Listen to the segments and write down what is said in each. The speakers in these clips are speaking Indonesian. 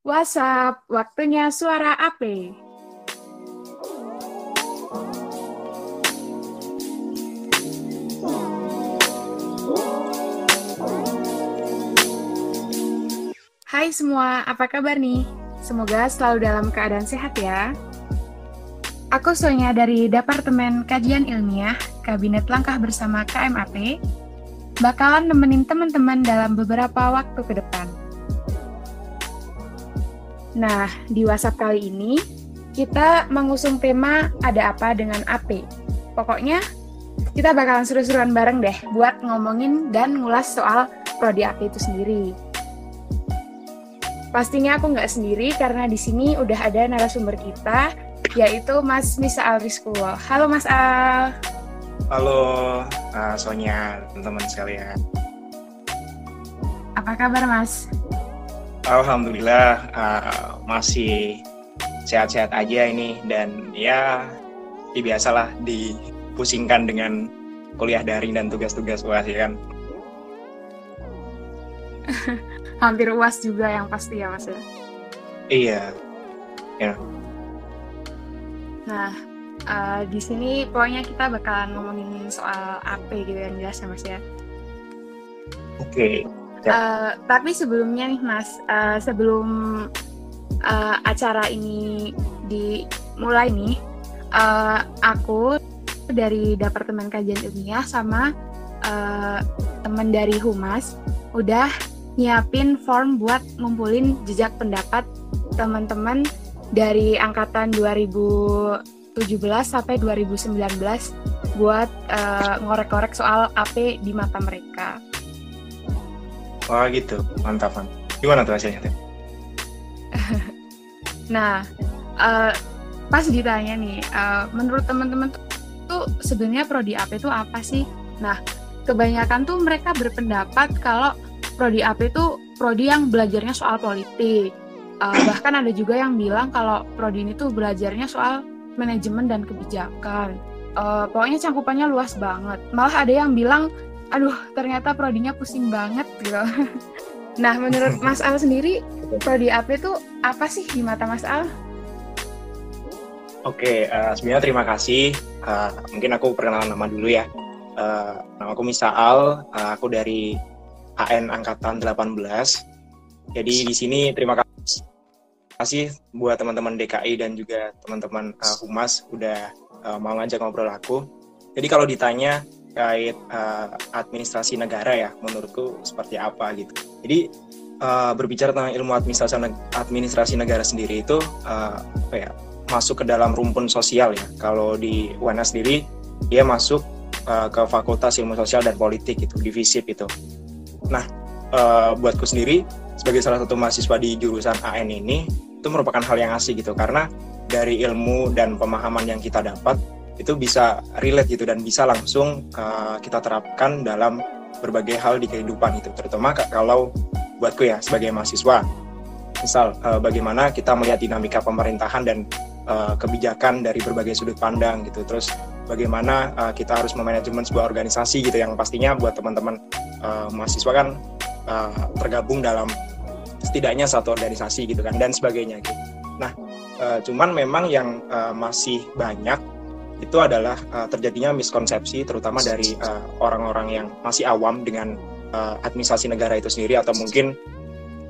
WhatsApp, waktunya suara AP. Hai semua, apa kabar nih? Semoga selalu dalam keadaan sehat ya. Aku Sonya dari Departemen Kajian Ilmiah Kabinet Langkah Bersama KMAP, bakalan nemenin teman-teman dalam beberapa waktu ke depan. Nah, di WhatsApp kali ini kita mengusung tema ada apa dengan AP. Pokoknya kita bakalan seru-seruan bareng deh buat ngomongin dan ngulas soal prodi AP itu sendiri. Pastinya aku nggak sendiri karena di sini udah ada narasumber kita yaitu Mas Misa Alriskulo. Halo Mas Al. Halo uh, Sonya, teman-teman sekalian. Apa kabar Mas? Alhamdulillah uh, masih sehat-sehat aja ini dan ya, ya biasalah dipusingkan dengan kuliah daring dan tugas-tugas UAS ya kan. Hampir UAS juga yang pasti ya Mas ya. Iya. Ya. Nah, uh, di sini pokoknya kita bakalan ngomongin soal AP gitu yang jelas ya Mas ya. Oke. Okay. Uh, tapi sebelumnya nih Mas, uh, sebelum uh, acara ini dimulai nih, uh, aku dari Departemen Kajian Ilmiah sama uh, teman dari Humas udah nyiapin form buat ngumpulin jejak pendapat teman-teman dari angkatan 2017 sampai 2019 buat uh, ngorek-ngorek soal AP di mata mereka. Wah gitu, mantap kan. Gimana tuh hasilnya tuh? nah, uh, pas ditanya nih, uh, menurut teman-teman tuh, tuh sebenarnya prodi AP itu apa sih? Nah, kebanyakan tuh mereka berpendapat kalau prodi AP itu prodi yang belajarnya soal politik. Uh, bahkan ada juga yang bilang kalau prodi ini tuh belajarnya soal manajemen dan kebijakan. Uh, pokoknya cangkupannya luas banget. Malah ada yang bilang aduh ternyata prodinya pusing banget gitu. Nah menurut Mas Al sendiri prodi AP itu apa sih di mata Mas Al? Oke, uh, sebenarnya terima kasih. Uh, mungkin aku perkenalan nama dulu ya. Uh, nama aku Misa Al, uh, aku dari HN Angkatan 18. Jadi di sini terima kasih buat teman-teman DKI dan juga teman-teman uh, Humas udah uh, mau ngajak ngobrol aku. Jadi kalau ditanya terkait uh, administrasi negara ya menurutku seperti apa gitu. Jadi uh, berbicara tentang ilmu administrasi administrasi negara sendiri itu uh, apa ya masuk ke dalam rumpun sosial ya. Kalau di UNS sendiri dia masuk uh, ke Fakultas Ilmu Sosial dan Politik itu divisi itu. Nah, uh, buatku sendiri sebagai salah satu mahasiswa di jurusan AN ini itu merupakan hal yang asik gitu karena dari ilmu dan pemahaman yang kita dapat itu bisa relate gitu dan bisa langsung uh, kita terapkan dalam berbagai hal di kehidupan itu. Terutama kalau buatku ya sebagai mahasiswa. Misal uh, bagaimana kita melihat dinamika pemerintahan dan uh, kebijakan dari berbagai sudut pandang gitu. Terus bagaimana uh, kita harus memanajemen sebuah organisasi gitu yang pastinya buat teman-teman uh, mahasiswa kan uh, tergabung dalam setidaknya satu organisasi gitu kan dan sebagainya gitu. Nah uh, cuman memang yang uh, masih banyak itu adalah uh, terjadinya miskonsepsi terutama dari eh, orang-orang uh, yang masih awam dengan uh, administrasi negara itu sendiri atau mungkin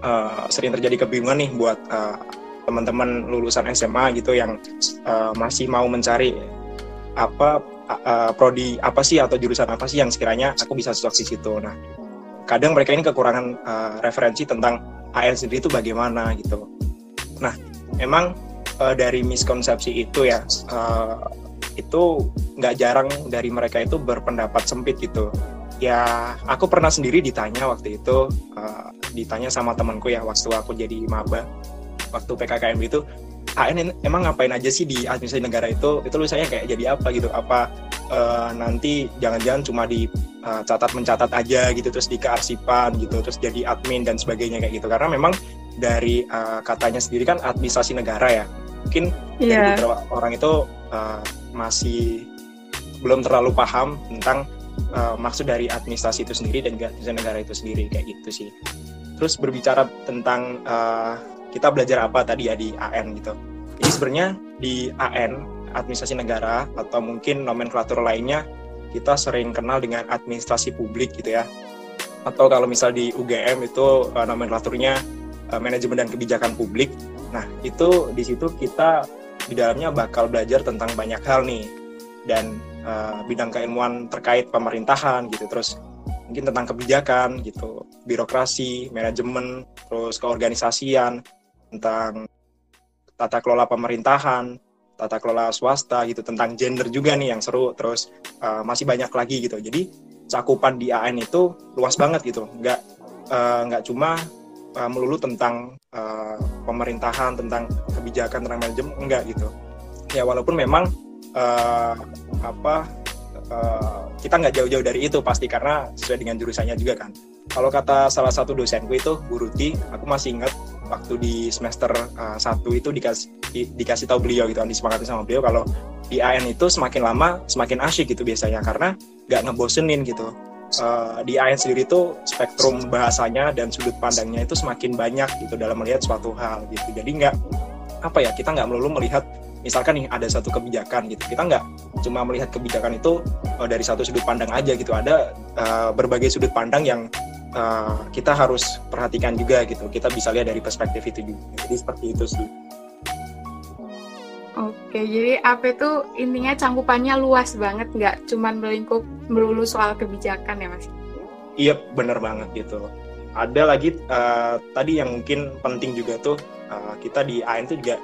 uh, sering terjadi kebingungan nih buat uh, teman-teman lulusan SMA gitu yang uh, masih mau mencari apa uh, prodi apa sih atau jurusan apa sih yang sekiranya aku bisa cocok di situ. Nah, kadang mereka ini kekurangan uh, referensi tentang AN sendiri itu bagaimana gitu. Nah, memang uh, dari miskonsepsi itu ya uh, itu nggak jarang dari mereka itu berpendapat sempit gitu. Ya aku pernah sendiri ditanya waktu itu uh, ditanya sama temanku ya waktu aku jadi maba waktu PKKM itu AN emang ngapain aja sih di administrasi negara itu? Itu saya kayak jadi apa gitu? Apa uh, nanti jangan-jangan cuma di uh, catat mencatat aja gitu terus di kearsipan gitu terus jadi admin dan sebagainya kayak gitu. Karena memang dari uh, katanya sendiri kan administrasi negara ya. Mungkin yeah. dari beberapa orang itu uh, masih belum terlalu paham tentang uh, maksud dari administrasi itu sendiri dan juga negara itu sendiri kayak gitu sih. Terus berbicara tentang uh, kita belajar apa tadi ya di AN gitu. Jadi sebenarnya di AN administrasi negara atau mungkin nomenklatur lainnya kita sering kenal dengan administrasi publik gitu ya. Atau kalau misal di UGM itu uh, nomenklaturnya uh, manajemen dan kebijakan publik. Nah, itu di situ kita di dalamnya bakal belajar tentang banyak hal nih. Dan uh, bidang keilmuan terkait pemerintahan gitu terus mungkin tentang kebijakan gitu birokrasi manajemen terus keorganisasian tentang tata kelola pemerintahan tata kelola swasta gitu tentang gender juga nih yang seru terus uh, masih banyak lagi gitu. Jadi cakupan di AN itu luas banget gitu. Nggak uh, nggak cuma uh, melulu tentang uh, pemerintahan, tentang kebijakan, tentang manajemen enggak gitu. Ya walaupun memang uh, apa uh, kita nggak jauh-jauh dari itu pasti karena sesuai dengan jurusannya juga kan. Kalau kata salah satu dosenku itu Bu Ruti, aku masih ingat waktu di semester uh, satu itu dikasih di, dikasih tahu beliau gitu, disepakati sama beliau kalau di AN itu semakin lama semakin asyik gitu biasanya karena nggak ngebosenin gitu uh, di AN sendiri itu spektrum bahasanya dan sudut pandangnya itu semakin banyak gitu dalam melihat suatu hal gitu. Jadi nggak apa ya kita nggak melulu melihat misalkan nih ada satu kebijakan gitu. Kita nggak cuma melihat kebijakan itu uh, dari satu sudut pandang aja gitu. Ada uh, berbagai sudut pandang yang uh, kita harus perhatikan juga gitu. Kita bisa lihat dari perspektif itu juga. Jadi seperti itu sih Oke, jadi AP itu intinya cangkupannya luas banget, nggak cuman melingkup melulu soal kebijakan ya mas? Iya, bener banget gitu. Ada lagi uh, tadi yang mungkin penting juga tuh uh, kita di AN itu juga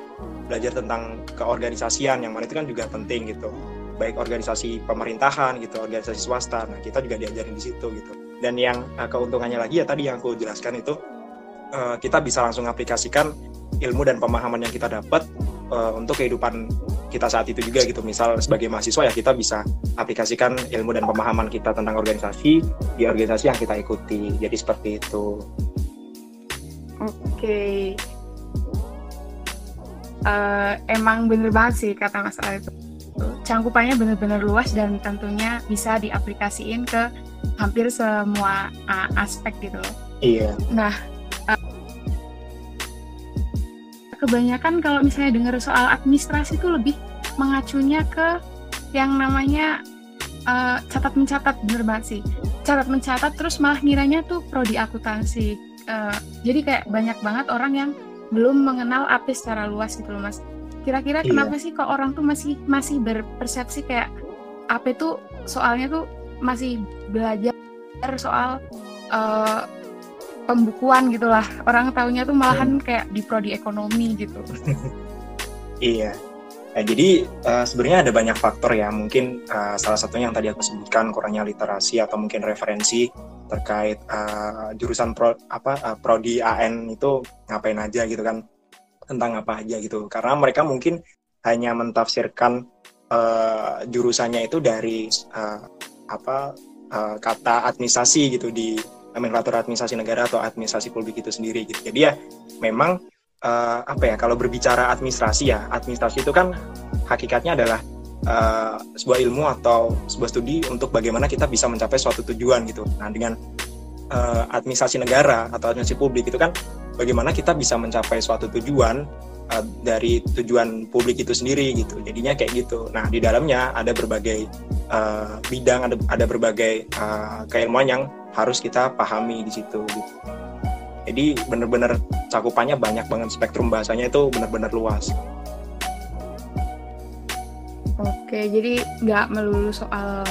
belajar tentang keorganisasian, yang mana itu kan juga penting gitu. Baik organisasi pemerintahan gitu, organisasi swasta. Nah kita juga diajarin di situ gitu. Dan yang uh, keuntungannya lagi ya tadi yang aku jelaskan itu kita bisa langsung aplikasikan ilmu dan pemahaman yang kita dapat uh, untuk kehidupan kita saat itu juga gitu. Misal sebagai mahasiswa ya kita bisa aplikasikan ilmu dan pemahaman kita tentang organisasi di organisasi yang kita ikuti. Jadi seperti itu. Oke. Uh, emang bener banget sih kata Mas Al itu. Cangkupannya bener-bener luas dan tentunya bisa diaplikasiin ke hampir semua uh, aspek gitu loh. Iya. Nah, kebanyakan kalau misalnya dengar soal administrasi itu lebih mengacunya ke yang namanya uh, catat mencatat bener banget sih. Catat mencatat terus malah ngiranya tuh prodi akuntansi. Uh, jadi kayak banyak banget orang yang belum mengenal AP secara luas gitu loh mas. Kira-kira iya. kenapa sih kok orang tuh masih masih berpersepsi kayak AP tuh soalnya tuh masih belajar soal uh, pembukuan gitulah orang tahunya tuh malahan hmm. kayak di prodi ekonomi gitu iya Nah, jadi uh, sebenarnya ada banyak faktor ya. Mungkin uh, salah satunya yang tadi aku sebutkan kurangnya literasi atau mungkin referensi terkait uh, jurusan pro apa uh, prodi AN itu ngapain aja gitu kan tentang apa aja gitu. Karena mereka mungkin hanya mentafsirkan uh, jurusannya itu dari uh, apa uh, kata administrasi gitu di nomenklatur administrasi negara atau administrasi publik itu sendiri gitu. Jadi ya memang uh, apa ya kalau berbicara administrasi ya administrasi itu kan hakikatnya adalah uh, sebuah ilmu atau sebuah studi untuk bagaimana kita bisa mencapai suatu tujuan gitu. Nah dengan uh, administrasi negara atau administrasi publik itu kan bagaimana kita bisa mencapai suatu tujuan uh, dari tujuan publik itu sendiri gitu. Jadinya kayak gitu. Nah di dalamnya ada berbagai uh, bidang, ada ada berbagai uh, keilmuan yang harus kita pahami di situ gitu. Jadi benar-benar cakupannya banyak banget spektrum bahasanya itu benar-benar luas. Oke, jadi nggak melulu soal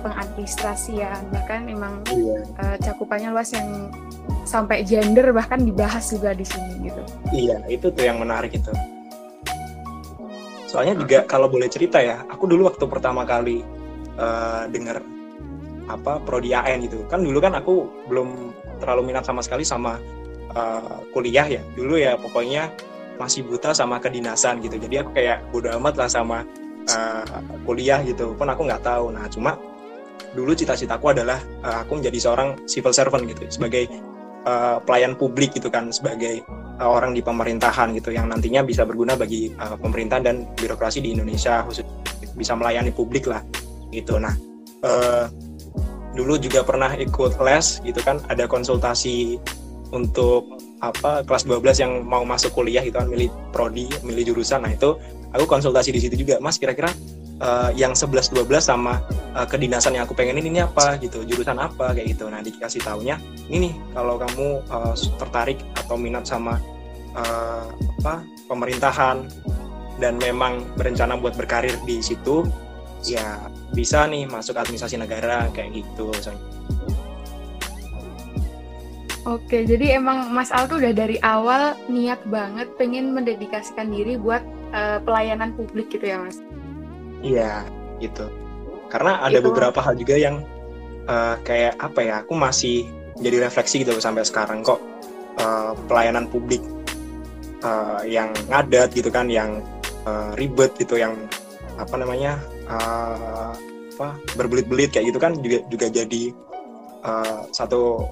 pengadministrasian, bahkan emang iya. uh, cakupannya luas yang sampai gender bahkan dibahas juga di sini gitu. Iya, itu tuh yang menarik itu. Soalnya juga kalau boleh cerita ya, aku dulu waktu pertama kali uh, dengar apa prodi AN gitu. Kan dulu kan aku belum terlalu minat sama sekali sama uh, kuliah ya. Dulu ya pokoknya masih buta sama kedinasan gitu. Jadi aku kayak bodo amat lah sama uh, kuliah gitu. Pun aku nggak tahu. Nah cuma dulu cita-citaku adalah uh, aku menjadi seorang civil servant gitu sebagai uh, pelayan publik gitu kan sebagai uh, orang di pemerintahan gitu yang nantinya bisa berguna bagi uh, pemerintahan dan birokrasi di Indonesia khusus bisa melayani publik lah gitu. Nah uh, dulu juga pernah ikut les gitu kan ada konsultasi untuk apa kelas 12 yang mau masuk kuliah gitu kan milih prodi milih jurusan. Nah itu aku konsultasi di situ juga mas kira-kira uh, yang 11 12 sama uh, kedinasan yang aku pengen ini apa gitu jurusan apa kayak gitu nah dikasih taunya ini nih kalau kamu uh, tertarik atau minat sama uh, apa pemerintahan dan memang berencana buat berkarir di situ ya bisa nih masuk administrasi negara kayak gitu misalnya. Oke, jadi emang Mas Al tuh udah dari awal niat banget pengen mendedikasikan diri buat uh, pelayanan publik gitu ya, Mas? Iya, gitu. Karena ada itu. beberapa hal juga yang uh, kayak apa ya, aku masih jadi refleksi gitu sampai sekarang kok uh, pelayanan publik uh, yang ngadat gitu kan, yang uh, ribet gitu, yang apa namanya uh, apa berbelit-belit kayak gitu kan juga juga jadi uh, satu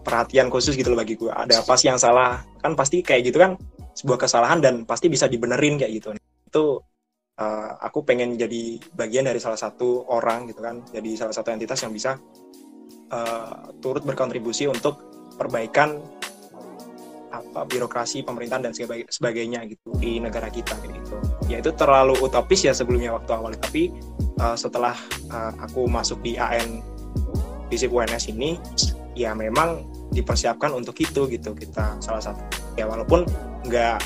perhatian khusus gitu loh bagi gue ada apa sih yang salah kan pasti kayak gitu kan sebuah kesalahan dan pasti bisa dibenerin kayak gitu itu uh, aku pengen jadi bagian dari salah satu orang gitu kan jadi salah satu entitas yang bisa uh, turut berkontribusi untuk perbaikan apa birokrasi pemerintahan dan sebagainya gitu di negara kita gitu. Ya itu terlalu utopis ya sebelumnya waktu awal. Tapi uh, setelah uh, aku masuk di AN FISIP UNS ini ya memang dipersiapkan untuk itu gitu. Kita salah satu ya walaupun nggak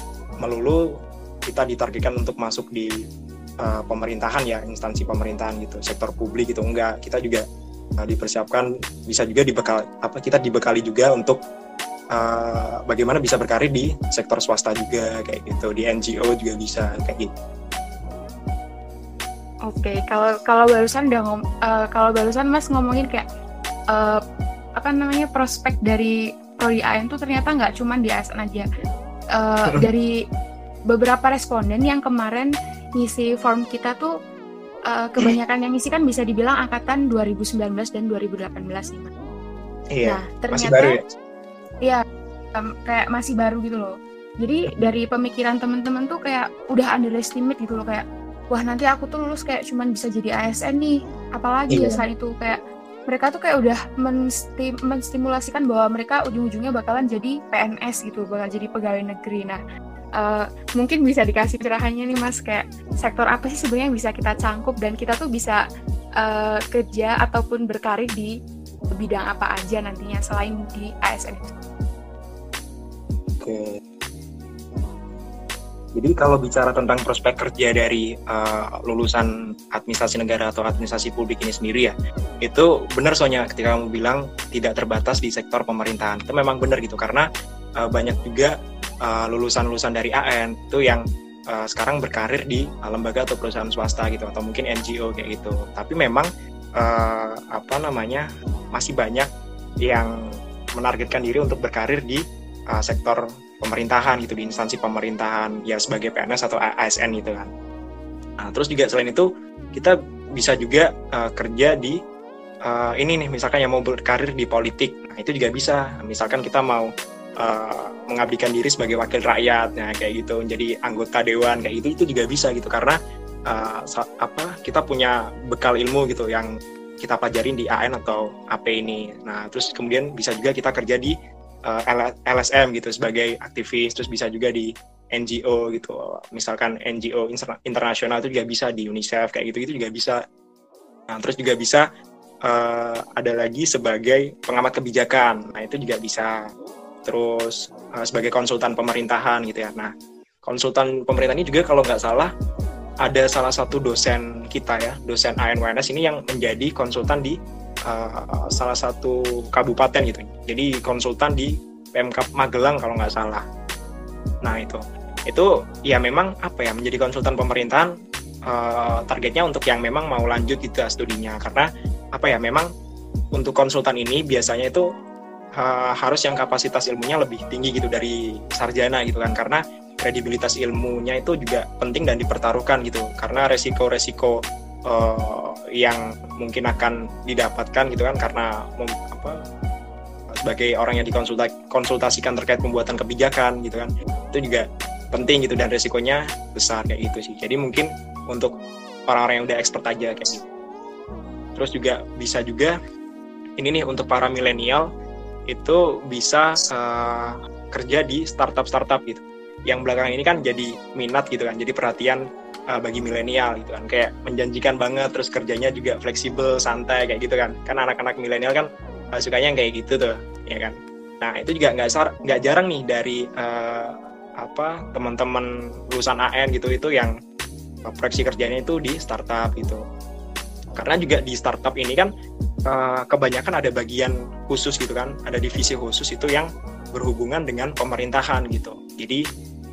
melulu kita ditargetkan untuk masuk di uh, pemerintahan ya instansi pemerintahan gitu sektor publik gitu enggak kita juga uh, dipersiapkan bisa juga dibekal apa kita dibekali juga untuk uh, bagaimana bisa berkarir di sektor swasta juga kayak gitu di NGO juga bisa kayak gitu Oke, okay. kalau kalau barusan udah ngom, uh, kalau barusan Mas ngomongin kayak uh, apa namanya prospek dari prodi AN tuh ternyata nggak cuma di ASN aja. Uh, dari beberapa responden yang kemarin ngisi form kita tuh uh, kebanyakan yang ngisi kan bisa dibilang angkatan 2019 dan 2018 nih. Iya. Nah, ternyata masih baru ya? Iya, um, kayak masih baru gitu loh. Jadi dari pemikiran temen-temen tuh kayak udah underestimate gitu loh kayak wah nanti aku tuh lulus kayak cuman bisa jadi ASN nih. Apalagi iya. ya selain itu kayak mereka tuh kayak udah menstim menstimulasikan bahwa mereka ujung-ujungnya bakalan jadi PNS gitu, bakal jadi pegawai negeri. Nah, uh, mungkin bisa dikasih pencerahannya nih Mas kayak sektor apa sih sebenarnya yang bisa kita cangkup dan kita tuh bisa uh, kerja ataupun berkarir di bidang apa aja nantinya selain di ASN itu. Oke, jadi kalau bicara tentang prospek kerja dari uh, lulusan administrasi negara atau administrasi publik ini sendiri ya, itu benar soalnya ketika kamu bilang tidak terbatas di sektor pemerintahan. Itu memang benar gitu karena uh, banyak juga uh, lulusan-lulusan dari AN itu yang uh, sekarang berkarir di uh, lembaga atau perusahaan swasta gitu atau mungkin NGO kayak gitu. Tapi memang uh, apa namanya masih banyak yang menargetkan diri untuk berkarir di uh, sektor pemerintahan gitu di instansi pemerintahan ya sebagai PNS atau ASN gitu kan. Nah, terus juga selain itu kita bisa juga uh, kerja di uh, ini nih misalkan yang mau berkarir di politik. Nah, itu juga bisa. Misalkan kita mau uh, mengabdikan diri sebagai wakil rakyat nah kayak gitu jadi anggota dewan kayak gitu itu juga bisa gitu karena uh, apa kita punya bekal ilmu gitu yang kita pelajarin di AN atau AP ini. Nah, terus kemudian bisa juga kita kerja di uh, eh, LSM gitu sebagai aktivis terus bisa juga di NGO gitu. Misalkan NGO internasional itu juga bisa di UNICEF kayak gitu itu juga bisa. Nah terus juga bisa uh, ada lagi sebagai pengamat kebijakan nah itu juga bisa terus uh, sebagai konsultan pemerintahan gitu ya nah konsultan pemerintahan ini juga kalau nggak salah ada salah satu dosen kita ya dosen ANWNS ini yang menjadi konsultan di uh, salah satu kabupaten gitu. Jadi konsultan di PMK Magelang kalau nggak salah. Nah itu, itu ya memang apa ya menjadi konsultan pemerintahan uh, targetnya untuk yang memang mau lanjut gitu studinya karena apa ya memang untuk konsultan ini biasanya itu uh, harus yang kapasitas ilmunya lebih tinggi gitu dari sarjana gitu kan. Karena kredibilitas ilmunya itu juga penting dan dipertaruhkan gitu. Karena resiko-resiko uh, yang mungkin akan didapatkan gitu kan karena apa sebagai orang yang dikonsultasikan terkait pembuatan kebijakan gitu kan itu juga penting gitu dan resikonya besar kayak gitu sih. Jadi mungkin untuk orang-orang yang udah expert aja kayak gitu. Terus juga bisa juga ini nih untuk para milenial itu bisa uh, kerja di startup-startup gitu. Yang belakangan ini kan jadi minat gitu kan jadi perhatian uh, bagi milenial gitu kan. Kayak menjanjikan banget terus kerjanya juga fleksibel santai kayak gitu kan. Kan anak-anak milenial kan uh, sukanya yang kayak gitu tuh ya kan. Nah itu juga nggak nggak jarang nih dari uh, apa teman-teman lulusan AN gitu itu yang proyeksi kerjanya itu di startup gitu. Karena juga di startup ini kan uh, kebanyakan ada bagian khusus gitu kan ada divisi khusus itu yang berhubungan dengan pemerintahan gitu. Jadi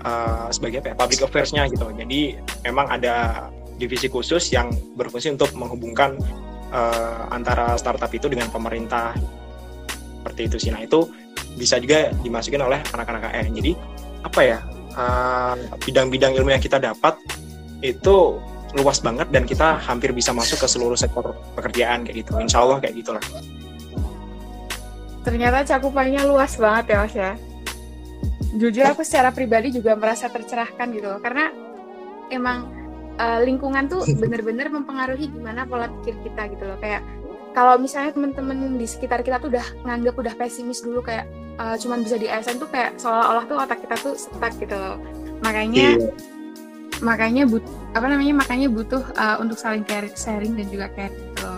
uh, sebagai apa ya, public affairs-nya gitu. Jadi memang ada divisi khusus yang berfungsi untuk menghubungkan uh, antara startup itu dengan pemerintah. Seperti itu sih. Nah itu bisa juga dimasukin oleh anak-anak AN jadi apa ya bidang-bidang uh, ilmu yang kita dapat itu luas banget dan kita hampir bisa masuk ke seluruh sektor pekerjaan kayak gitu. Insya Allah kayak gitulah. Ternyata cakupannya luas banget ya mas ya. Jujur aku secara pribadi juga merasa tercerahkan gitu karena emang uh, lingkungan tuh bener-bener mempengaruhi gimana pola pikir kita gitu loh kayak kalau misalnya temen-temen di sekitar kita tuh udah nganggap udah pesimis dulu kayak uh, cuman bisa di ASN tuh kayak seolah-olah tuh otak kita tuh stuck gitu loh makanya yeah. Makanya but apa namanya makanya butuh uh, untuk saling sharing dan juga care gitu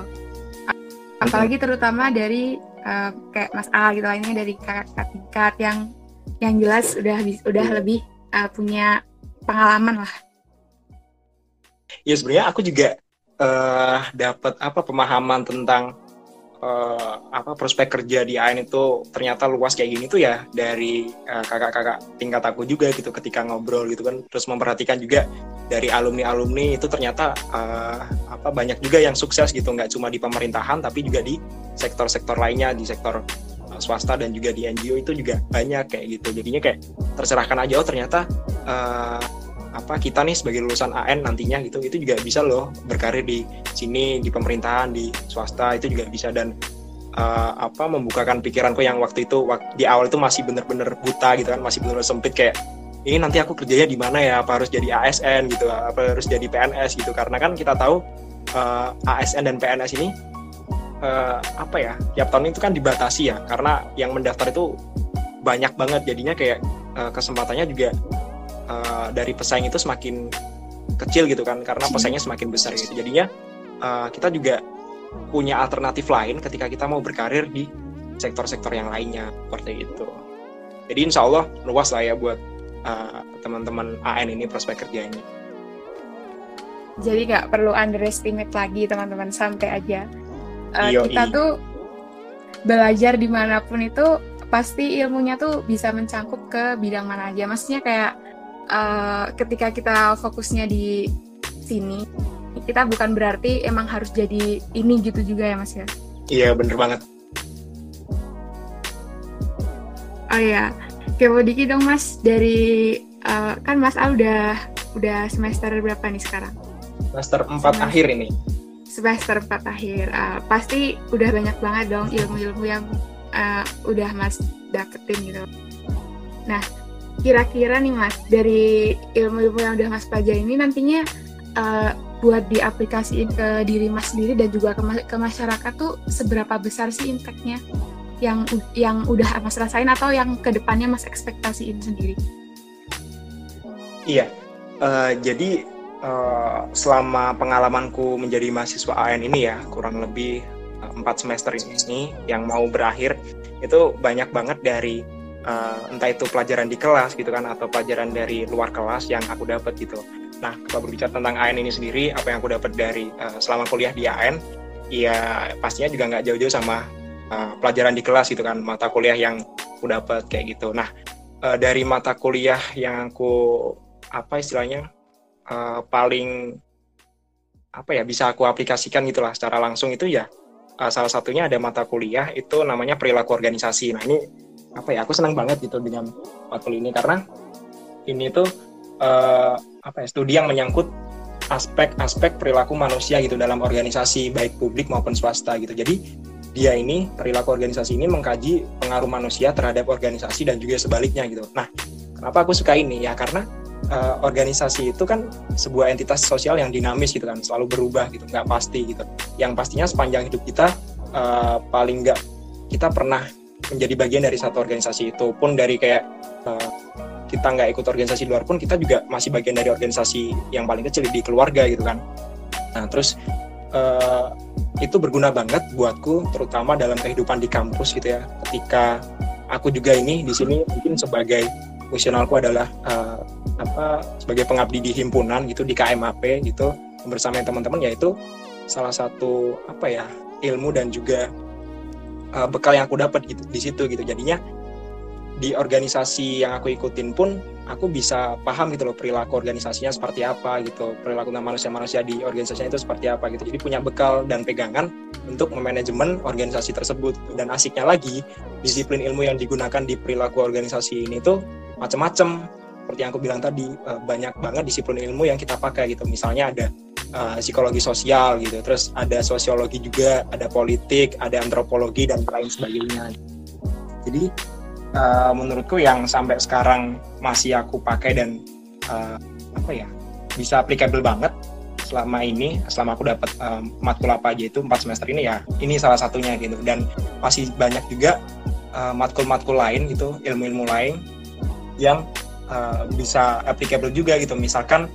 apalagi terutama dari uh, kayak Mas A gitu lainnya dari kakak tingkat yang yang jelas udah udah iya. lebih uh, punya pengalaman lah. Ya sebenarnya aku juga uh, dapat apa pemahaman tentang uh, apa prospek kerja di AIN itu ternyata luas kayak gini tuh ya dari kakak kakak-kakak tingkat aku juga gitu ketika ngobrol gitu kan. Terus memperhatikan juga dari alumni-alumni itu ternyata uh, apa banyak juga yang sukses gitu. Nggak cuma di pemerintahan tapi juga di sektor-sektor lainnya di sektor uh, swasta dan juga di NGO itu juga banyak kayak gitu. Jadinya kayak terserahkan aja oh ternyata uh, apa kita nih sebagai lulusan AN nantinya gitu itu juga bisa loh berkarir di sini di pemerintahan di swasta itu juga bisa. Dan uh, apa membukakan pikiranku yang waktu itu di awal itu masih bener-bener buta gitu kan masih bener-bener sempit kayak ini nanti aku kerjanya di mana ya apa harus jadi ASN gitu apa harus jadi PNS gitu. Karena kan kita tahu uh, ASN dan PNS ini uh, apa ya tiap tahun itu kan dibatasi ya karena yang mendaftar itu banyak banget. Jadinya kayak kesempatannya juga uh, dari pesaing itu semakin kecil gitu kan karena pesaingnya semakin besar gitu. Jadinya uh, kita juga punya alternatif lain ketika kita mau berkarir di sektor-sektor yang lainnya seperti itu. Jadi insya Allah luas lah ya buat uh, teman-teman AN ini prospek kerjanya. Jadi nggak perlu underestimate lagi teman-teman sampai aja. Uh, kita tuh belajar di mana pun itu pasti ilmunya tuh bisa mencangkup ke bidang mana aja. Maksudnya kayak uh, ketika kita fokusnya di sini kita bukan berarti emang harus jadi ini gitu juga ya mas ya? Iya bener banget. Oh ya kepo dikit dong mas dari uh, kan mas Al udah udah semester berapa nih sekarang? Semester 4 semester, akhir ini. Semester 4 akhir. Uh, pasti udah banyak banget dong ilmu-ilmu yang uh, udah mas dapetin gitu. Nah kira-kira nih mas dari ilmu-ilmu yang udah mas pelajari ini nantinya uh, buat diaplikasiin ke diri mas sendiri dan juga ke, ke masyarakat tuh seberapa besar sih impactnya yang yang udah mas rasain atau yang ke depannya mas ekspektasiin sendiri? Iya, uh, jadi uh, selama pengalamanku menjadi mahasiswa AN ini ya kurang lebih empat semester ini yang mau berakhir itu banyak banget dari uh, entah itu pelajaran di kelas gitu kan atau pelajaran dari luar kelas yang aku dapat gitu. Nah kalau berbicara tentang AN ini sendiri, apa yang aku dapat dari uh, selama kuliah di AN, ya pastinya juga nggak jauh-jauh sama uh, pelajaran di kelas gitu kan, mata kuliah yang aku dapat kayak gitu. Nah uh, dari mata kuliah yang aku apa istilahnya uh, paling apa ya bisa aku aplikasikan gitulah secara langsung itu ya salah satunya ada mata kuliah itu namanya perilaku organisasi. Nah ini apa ya aku senang banget gitu dengan matkul ini karena ini tuh uh, apa ya studi yang menyangkut aspek-aspek perilaku manusia gitu dalam organisasi baik publik maupun swasta gitu. Jadi dia ini perilaku organisasi ini mengkaji pengaruh manusia terhadap organisasi dan juga sebaliknya gitu. Nah, kenapa aku suka ini ya karena uh, organisasi itu kan sebuah entitas sosial yang dinamis gitu kan, selalu berubah gitu, nggak pasti gitu. Yang pastinya sepanjang hidup kita uh, paling nggak kita pernah menjadi bagian dari satu organisasi itu pun dari kayak uh, kita nggak ikut organisasi luar pun kita juga masih bagian dari organisasi yang paling kecil di keluarga gitu kan. Nah terus uh, itu berguna banget buatku terutama dalam kehidupan di kampus gitu ya. Ketika aku juga ini di sini mungkin sebagai fungsionalku adalah uh, apa sebagai pengabdi di himpunan gitu di KMAP gitu bersama teman-teman yaitu salah satu apa ya ilmu dan juga uh, bekal yang aku dapat gitu di situ gitu. Jadinya di organisasi yang aku ikutin pun aku bisa paham gitu loh perilaku organisasinya seperti apa gitu. Perilaku manusia-manusia di organisasinya itu seperti apa gitu. Jadi punya bekal dan pegangan untuk memanajemen organisasi tersebut dan asiknya lagi disiplin ilmu yang digunakan di perilaku organisasi ini tuh macam-macam seperti yang aku bilang tadi eh, banyak banget disiplin ilmu yang kita pakai gitu. Misalnya ada uh, psikologi sosial gitu. Terus ada sosiologi juga ada politik ada antropologi dan lain sebagainya. Jadi uh, menurutku yang sampai sekarang masih aku pakai dan uh, apa ya bisa applicable banget selama ini selama aku dapat um, matkul apa aja itu empat semester ini ya ini salah satunya gitu. Dan masih banyak juga matkul-matkul uh, lain gitu ilmu-ilmu lain yang uh, bisa applicable juga gitu. Misalkan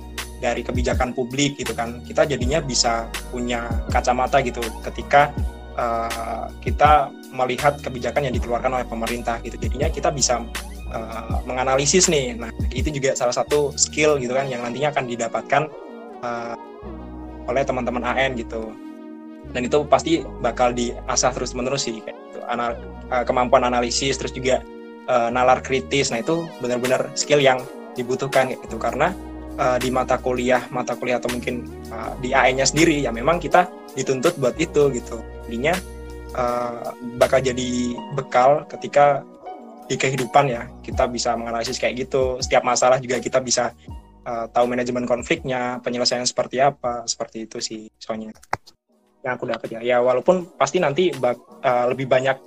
dari kebijakan publik gitu kan. Kita jadinya bisa punya kacamata gitu ketika uh, kita melihat kebijakan yang dikeluarkan oleh pemerintah gitu. Jadinya kita bisa uh, menganalisis nih. Nah itu juga salah satu skill gitu kan yang nantinya akan didapatkan uh, oleh teman-teman AN gitu. Dan itu pasti bakal diasah terus menerus sih kayak gitu. Anal kemampuan analisis terus juga uh, nalar kritis. Nah itu benar-benar skill yang dibutuhkan gitu. Karena uh, di mata kuliah mata kuliah atau mungkin uh, di AE-nya sendiri ya memang kita dituntut buat itu gitu. Jadinya uh, bakal jadi bekal ketika di kehidupan ya kita bisa menganalisis kayak gitu. Setiap masalah juga kita bisa uh, tahu manajemen konfliknya penyelesaian seperti apa seperti itu sih soalnya. Yang aku dapat ya. Ya walaupun pasti nanti bak, uh, lebih banyak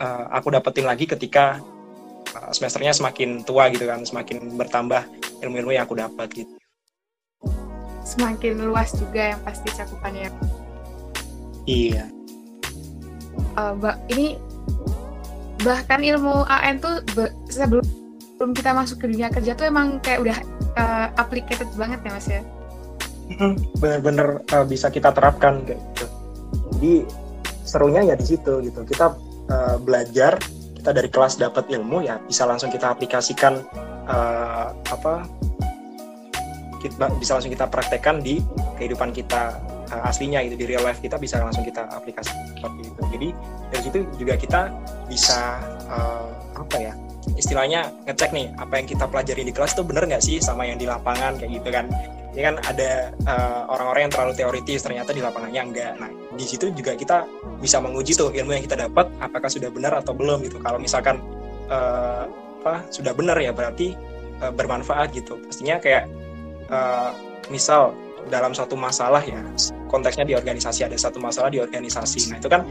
uh, aku dapetin lagi ketika semesternya semakin tua gitu kan semakin bertambah ilmu-ilmu yang aku dapat gitu. Semakin luas juga yang pasti cakupannya. Iya. Uh, ini bahkan ilmu AN tuh sebelum kita masuk ke dunia kerja tuh emang kayak udah uh, applicated banget ya mas ya? Bener-bener uh, bisa kita terapkan kayak gitu. Jadi serunya ya di situ gitu. Kita uh, belajar kita dari kelas dapat ilmu ya bisa langsung kita aplikasikan uh, apa kita bisa langsung kita praktekkan di kehidupan kita uh, aslinya itu di real life kita bisa langsung kita aplikasi seperti itu. Jadi dari situ juga kita bisa uh, apa ya istilahnya ngecek nih apa yang kita pelajari di kelas itu bener nggak sih sama yang di lapangan kayak gitu kan. Ini kan ada uh, orang-orang yang terlalu teoritis ternyata di lapangannya enggak. Nah di situ juga kita bisa menguji tuh ilmu yang kita dapat apakah sudah benar atau belum gitu. Kalau misalkan uh, apa sudah benar ya berarti uh, bermanfaat gitu. Pastinya kayak uh, misal dalam satu masalah ya konteksnya di organisasi ada satu masalah di organisasi. Nah itu kan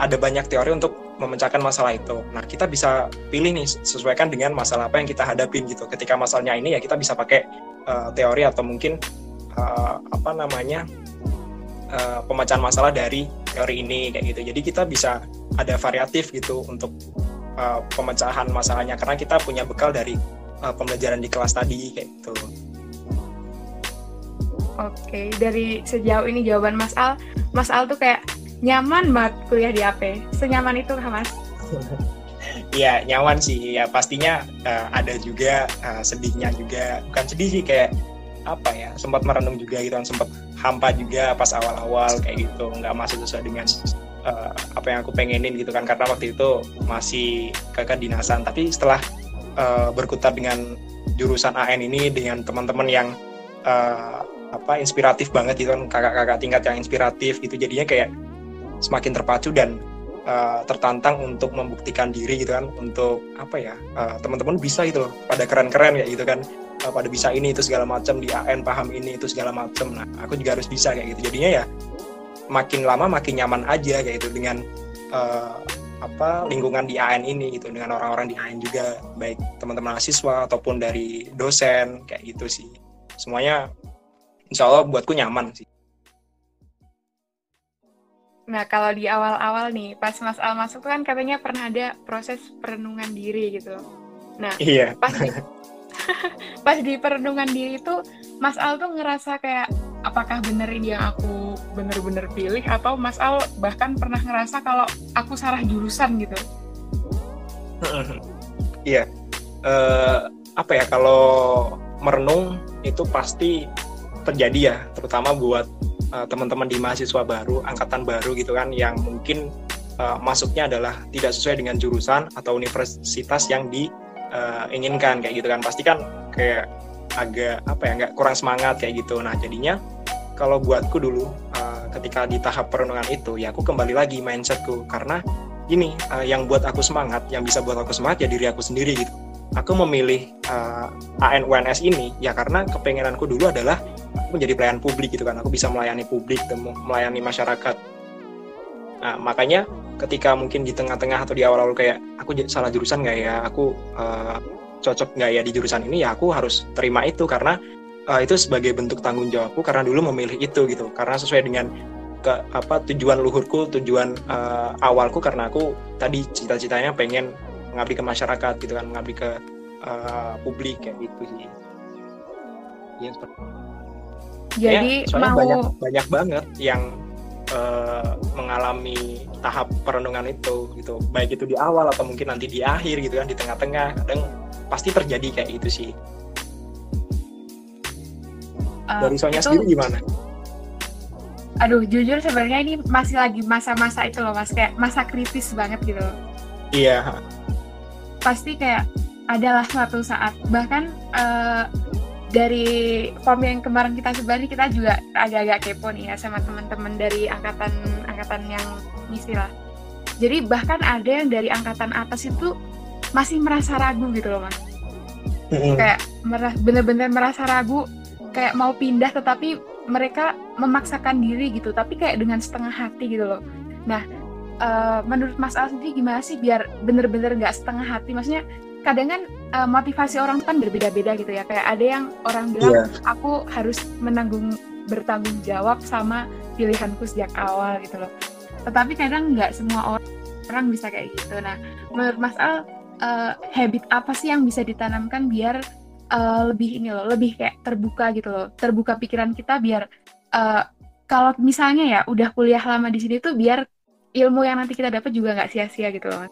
ada banyak teori untuk memecahkan masalah itu. Nah kita bisa pilih nih sesuaikan dengan masalah apa yang kita hadapin gitu. Ketika masalahnya ini ya kita bisa pakai uh, teori atau mungkin uh, apa namanya uh, pemecahan masalah dari teori ini kayak gitu. Jadi kita bisa ada variatif gitu untuk uh, pemecahan masalahnya. Karena kita punya bekal dari uh, pembelajaran di kelas tadi kayak gitu. Oke, dari sejauh ini jawaban Mas Al, Mas Al tuh kayak nyaman banget kuliah di AP. Senyaman itu kah Mas? Iya nyaman sih. Ya pastinya uh, ada juga uh, sedihnya juga. Bukan sedih sih kayak apa ya? Sempat merenung juga gitu kan. Sempat hampa juga pas awal-awal kayak gitu. Nggak masuk sesuai dengan uh, apa yang aku pengenin gitu kan. Karena waktu itu masih ke kedinasan. Tapi setelah uh, berkutat dengan jurusan AN ini dengan teman-teman yang uh, apa inspiratif banget gitu kan kakak-kakak tingkat yang inspiratif gitu jadinya kayak semakin terpacu dan uh, tertantang untuk membuktikan diri gitu kan untuk apa ya uh, teman-teman bisa gitu loh pada keren-keren ya gitu kan uh, pada bisa ini itu segala macam di AN paham ini itu segala macam. Nah aku juga harus bisa kayak gitu. Jadinya ya makin lama makin nyaman aja kayak gitu dengan uh, apa lingkungan di AN ini gitu dengan orang-orang di AN juga baik teman-teman mahasiswa ataupun dari dosen kayak gitu sih. Semuanya insya Allah buatku nyaman sih. Nah, kalau di awal-awal nih, pas Mas Al masuk kan katanya pernah ada proses perenungan diri gitu. Nah, iya. pas di, pas di perenungan diri itu Mas Al tuh ngerasa kayak apakah bener ini yang aku bener-bener pilih atau Mas Al bahkan pernah ngerasa kalau aku salah jurusan gitu? Iya, uh, apa ya kalau merenung itu pasti terjadi ya, terutama buat uh, teman-teman di mahasiswa baru, angkatan baru gitu kan, yang mungkin uh, masuknya adalah tidak sesuai dengan jurusan atau universitas yang diinginkan kayak gitu kan, pasti kan kayak agak apa ya nggak kurang semangat kayak gitu. Nah jadinya kalau buatku dulu uh, ketika di tahap perenungan itu ya aku kembali lagi mindsetku. Karena ini uh, yang buat aku semangat yang bisa buat aku semangat ya diri aku sendiri gitu. Aku memilih uh, ANUNS ini ya karena kepengenanku dulu adalah aku menjadi pelayan publik gitu kan. Aku bisa melayani publik melayani masyarakat. Nah makanya ketika mungkin di tengah-tengah atau di awal-awal kayak aku salah jurusan nggak ya? Aku uh, cocok nggak ya di jurusan ini? Ya aku harus terima itu karena uh, itu sebagai bentuk tanggung jawabku karena dulu memilih itu gitu. Karena sesuai dengan ke apa tujuan luhurku tujuan uh, awalku karena aku tadi cita-citanya pengen mengabdi ke masyarakat gitu kan mengabdi ke uh, publik kayak gitu sih. Ya, jadi ya, mau banyak banyak banget yang uh, mengalami tahap perenungan itu gitu baik itu di awal atau mungkin nanti di akhir gitu kan di tengah-tengah kadang pasti terjadi kayak gitu sih. Uh, Dari Sonya itu, sendiri gimana? Aduh, jujur sebenarnya ini masih lagi masa-masa itu loh, mas kayak masa kritis banget gitu. Iya. Pasti kayak adalah suatu saat bahkan uh, dari form yang kemarin kita sebar kita juga agak-agak kepo nih ya sama teman-teman dari angkatan angkatan yang ngisi lah. Jadi bahkan ada yang dari angkatan atas itu masih merasa ragu gitu loh mas mm-hmm. kayak bener-bener merasa ragu kayak mau pindah tetapi mereka memaksakan diri gitu tapi kayak dengan setengah hati gitu loh nah uh, menurut Mas Al sendiri gimana sih biar bener-bener nggak setengah hati maksudnya kadang kan uh, motivasi orang kan berbeda-beda gitu ya kayak ada yang orang bilang yeah. aku harus menanggung bertanggung jawab sama pilihanku sejak awal gitu loh tetapi kadang nggak semua orang bisa kayak gitu nah menurut Mas Al uh, habit apa sih yang bisa ditanamkan biar uh, lebih ini loh, lebih kayak terbuka gitu loh, terbuka pikiran kita biar uh, kalau misalnya ya udah kuliah lama di sini tuh biar ilmu yang nanti kita dapat juga nggak sia-sia gitu loh.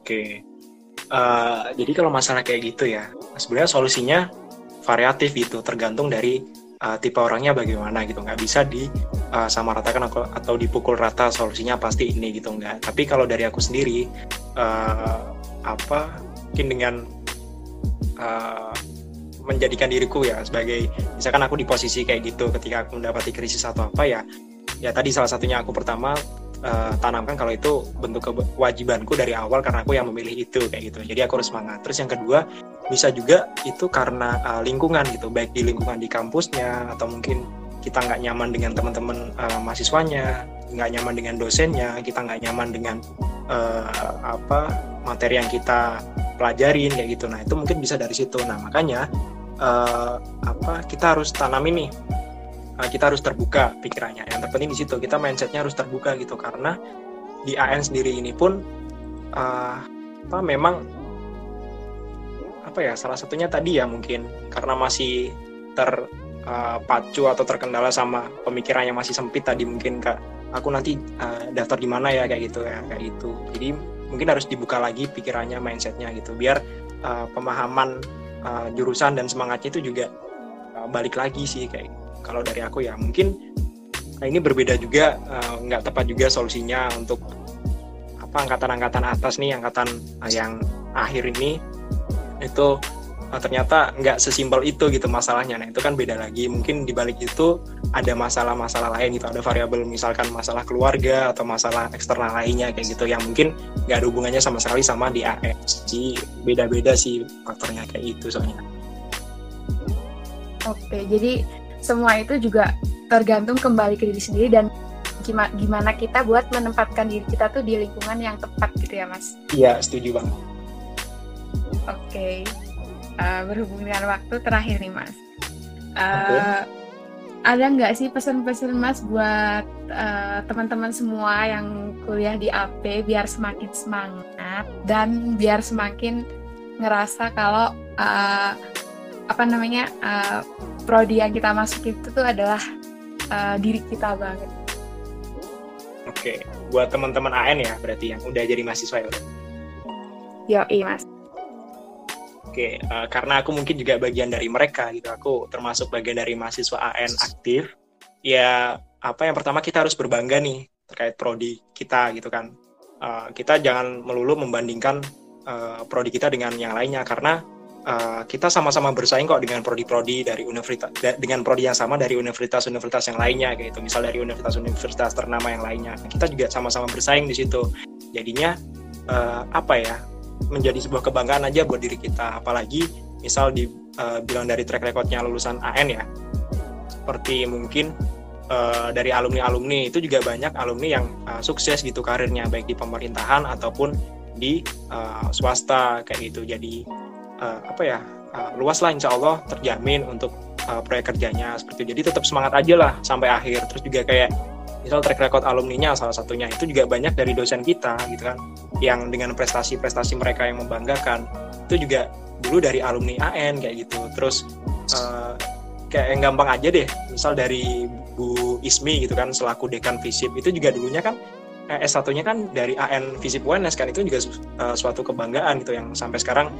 Oke, uh, jadi kalau masalah kayak gitu ya, sebenarnya solusinya variatif gitu, tergantung dari uh, tipe orangnya bagaimana gitu. Nggak bisa di uh, sama ratakan atau, atau dipukul rata solusinya pasti ini gitu nggak. Tapi kalau dari aku sendiri uh, apa mungkin dengan uh, menjadikan diriku ya sebagai misalkan aku di posisi kayak gitu ketika aku mendapati krisis atau apa ya ya tadi salah satunya aku pertama uh, tanamkan kalau itu bentuk kewajibanku dari awal karena aku yang memilih itu kayak gitu. Jadi aku harus semangat. Terus yang kedua bisa juga itu karena uh, lingkungan gitu. Baik di lingkungan di kampusnya atau mungkin kita nggak nyaman dengan teman-teman uh, mahasiswanya nggak nyaman dengan dosennya kita nggak nyaman dengan uh, apa materi yang kita pelajarin kayak gitu. Nah itu mungkin bisa dari situ. Nah makanya uh, apa kita harus tanam ini kita harus terbuka pikirannya. Yang terpenting di situ kita mindsetnya harus terbuka gitu. Karena di AN sendiri ini pun uh, apa memang apa ya salah satunya tadi ya mungkin. Karena masih terpacu uh, atau terkendala sama pemikiran yang masih sempit tadi mungkin kak. Aku nanti uh, daftar di mana ya kayak gitu ya kayak gitu. Jadi mungkin harus dibuka lagi pikirannya mindsetnya gitu. Biar uh, pemahaman uh, jurusan dan semangatnya itu juga uh, balik lagi sih kayak kalau dari aku ya mungkin nah ini berbeda juga nggak uh, tepat juga solusinya untuk apa angkatan-angkatan atas nih angkatan uh, yang akhir ini itu uh, ternyata nggak sesimpel itu gitu masalahnya. Nah itu kan beda lagi. Mungkin di balik itu ada masalah-masalah lain gitu. Ada variabel misalkan masalah keluarga atau masalah eksternal lainnya kayak gitu yang mungkin nggak ada hubungannya sama sekali sama di. Jadi beda-beda sih faktornya kayak itu soalnya. Oke, jadi semua itu juga tergantung kembali ke diri sendiri dan gimana kita buat menempatkan diri kita tuh di lingkungan yang tepat gitu ya mas? Iya setuju banget. Oke, okay. uh, eh, berhubung dengan waktu terakhir nih Mas. Uh, okay. Ada nggak sih pesan-pesan Mas buat uh, teman-teman semua yang kuliah di AP biar semakin semangat semangat dan biar semakin ngerasa kalau uh, apa namanya uh, prodi yang kita masuk itu tuh adalah uh, diri kita banget. Oke, buat teman-teman AN ya berarti yang udah jadi mahasiswa ya. Yo, iya mas. Oke, uh, karena aku mungkin juga bagian dari mereka gitu. Aku termasuk bagian dari mahasiswa AN aktif. Ya, apa yang pertama kita harus berbangga nih terkait prodi kita gitu kan. Uh, kita jangan melulu membandingkan uh, prodi kita dengan yang lainnya karena uh, kita sama-sama bersaing kok dengan prodi-prodi dari universitas dengan prodi yang sama dari universitas-universitas yang lainnya gitu. Misal dari universitas-universitas ternama yang lainnya. Kita juga sama-sama bersaing di situ. Jadinya uh, apa ya menjadi sebuah kebanggaan aja buat diri kita. Apalagi misal di uh, bilang dari track recordnya lulusan AN ya. Seperti mungkin uh, dari alumni-alumni itu juga banyak alumni yang uh, sukses gitu karirnya. Baik di pemerintahan ataupun di uh, swasta kayak gitu. Jadi uh, apa ya uh, luas lah insya Allah terjamin untuk uh, proyek kerjanya seperti itu. Jadi tetap semangat aja lah sampai akhir. Terus juga kayak misal track record alumninya salah satunya itu juga banyak dari dosen kita gitu kan yang dengan prestasi-prestasi mereka yang membanggakan itu juga dulu dari alumni AN kayak gitu. Terus uh, kayak yang gampang aja deh misal dari Bu Ismi gitu kan selaku dekan FISIP itu juga dulunya kan S1-nya kan dari AN FISIP UNS kan itu juga uh, suatu kebanggaan gitu yang sampai sekarang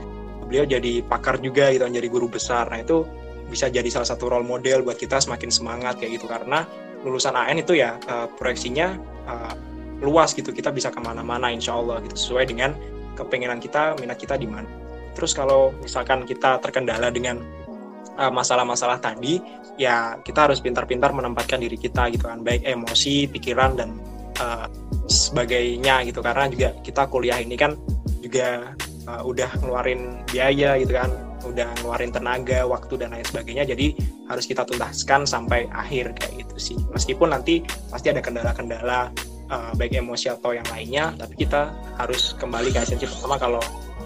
beliau jadi pakar juga gitu jadi guru besar. Nah itu bisa jadi salah satu role model buat kita semakin semangat kayak gitu. Karena lulusan AN itu ya uh, proyeksinya uh, luas gitu. Kita bisa ke mana-mana insya Allah gitu. Sesuai dengan kepengenan kita minat kita di mana. Terus kalau misalkan kita terkendala dengan masalah-masalah uh, tadi ya kita harus pintar-pintar menempatkan diri kita gitu kan. Baik emosi pikiran dan uh, sebagainya gitu. Karena juga kita kuliah ini kan juga uh, udah ngeluarin biaya gitu kan udah ngeluarin tenaga waktu dan lain sebagainya jadi harus kita tuntaskan sampai akhir kayak gitu sih. Meskipun nanti pasti ada kendala-kendala uh, baik emosi atau yang lainnya tapi kita harus kembali ke esensi pertama kalau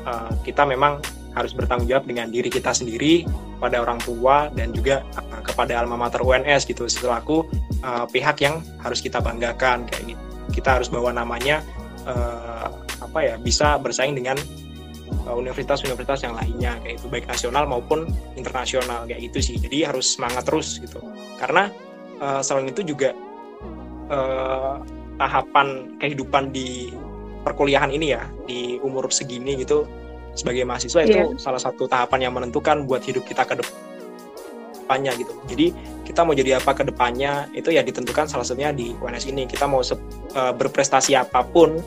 uh, kita memang harus bertanggung jawab dengan diri kita sendiri pada orang tua dan juga uh, kepada alma mater UNS gitu. Selaku uh, pihak yang harus kita banggakan kayak gitu. Kita harus bawa namanya uh, apa ya bisa bersaing dengan universitas-universitas yang lainnya kayak itu baik nasional maupun internasional kayak gitu sih jadi harus semangat terus gitu karena uh, selain itu juga uh, tahapan kehidupan di perkuliahan ini ya di umur segini gitu sebagai mahasiswa yeah. itu iya. salah satu tahapan yang menentukan buat hidup kita ke depannya gitu jadi kita mau jadi apa ke depannya itu ya ditentukan salah satunya di UNS ini kita mau uh, berprestasi apa pun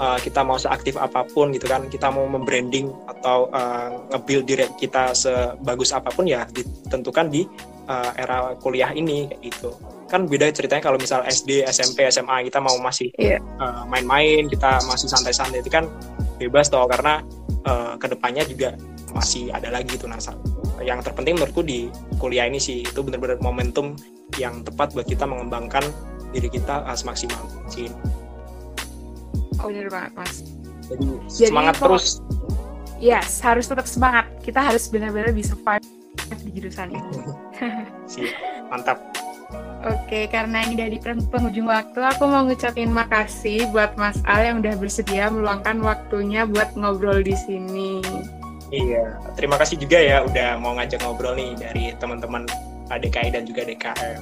uh, kita mau seaktif apa pun gitu kan kita mau membranding atau uh, nge-build diri kita sebagus apa pun ya ditentukan di uh, era kuliah ini kayak gitu kan beda ceritanya kalau misal SD SMP SMA kita mau masih yeah. Iya. uh, main-main kita masih santai-santai itu kan bebas toh karena uh, ke depannya juga masih ada lagi tuh nasa yang terpenting menurutku di kuliah ini sih itu benar-benar momentum yang tepat buat kita mengembangkan diri kita uh, semaksimal mungkin Oh bener banget mas. Jadi, Jadi semangat kok, terus. Yes, harus tetap semangat. Kita harus benar-benar bisa survive di jurusan ini. Siap, mantap. Oke, karena ini dari penghujung waktu, aku mau ngucapin makasih buat Mas Al yang udah bersedia meluangkan waktunya buat ngobrol di sini. Iya, terima kasih juga ya udah mau ngajak ngobrol nih dari teman-teman DKI dan juga DKM.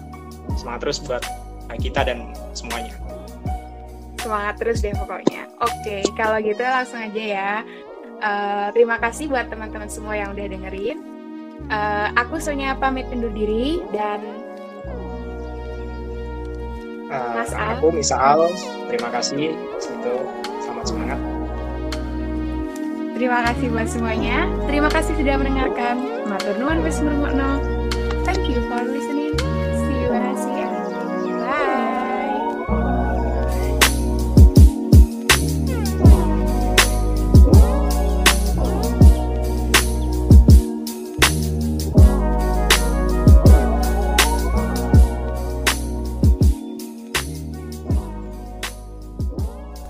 Semangat terus buat kita dan semuanya semangat terus deh pokoknya. Oke, kalau gitu langsung aja ya. Uh, terima kasih buat teman-teman semua yang udah dengerin. Uh, aku Sonya pamit undur diri dan uh, Mas Al. Aku Misal, terima kasih. Itu selamat semangat. Terima kasih buat semuanya. Terima kasih sudah mendengarkan. Matur nuwun Thank you for listening.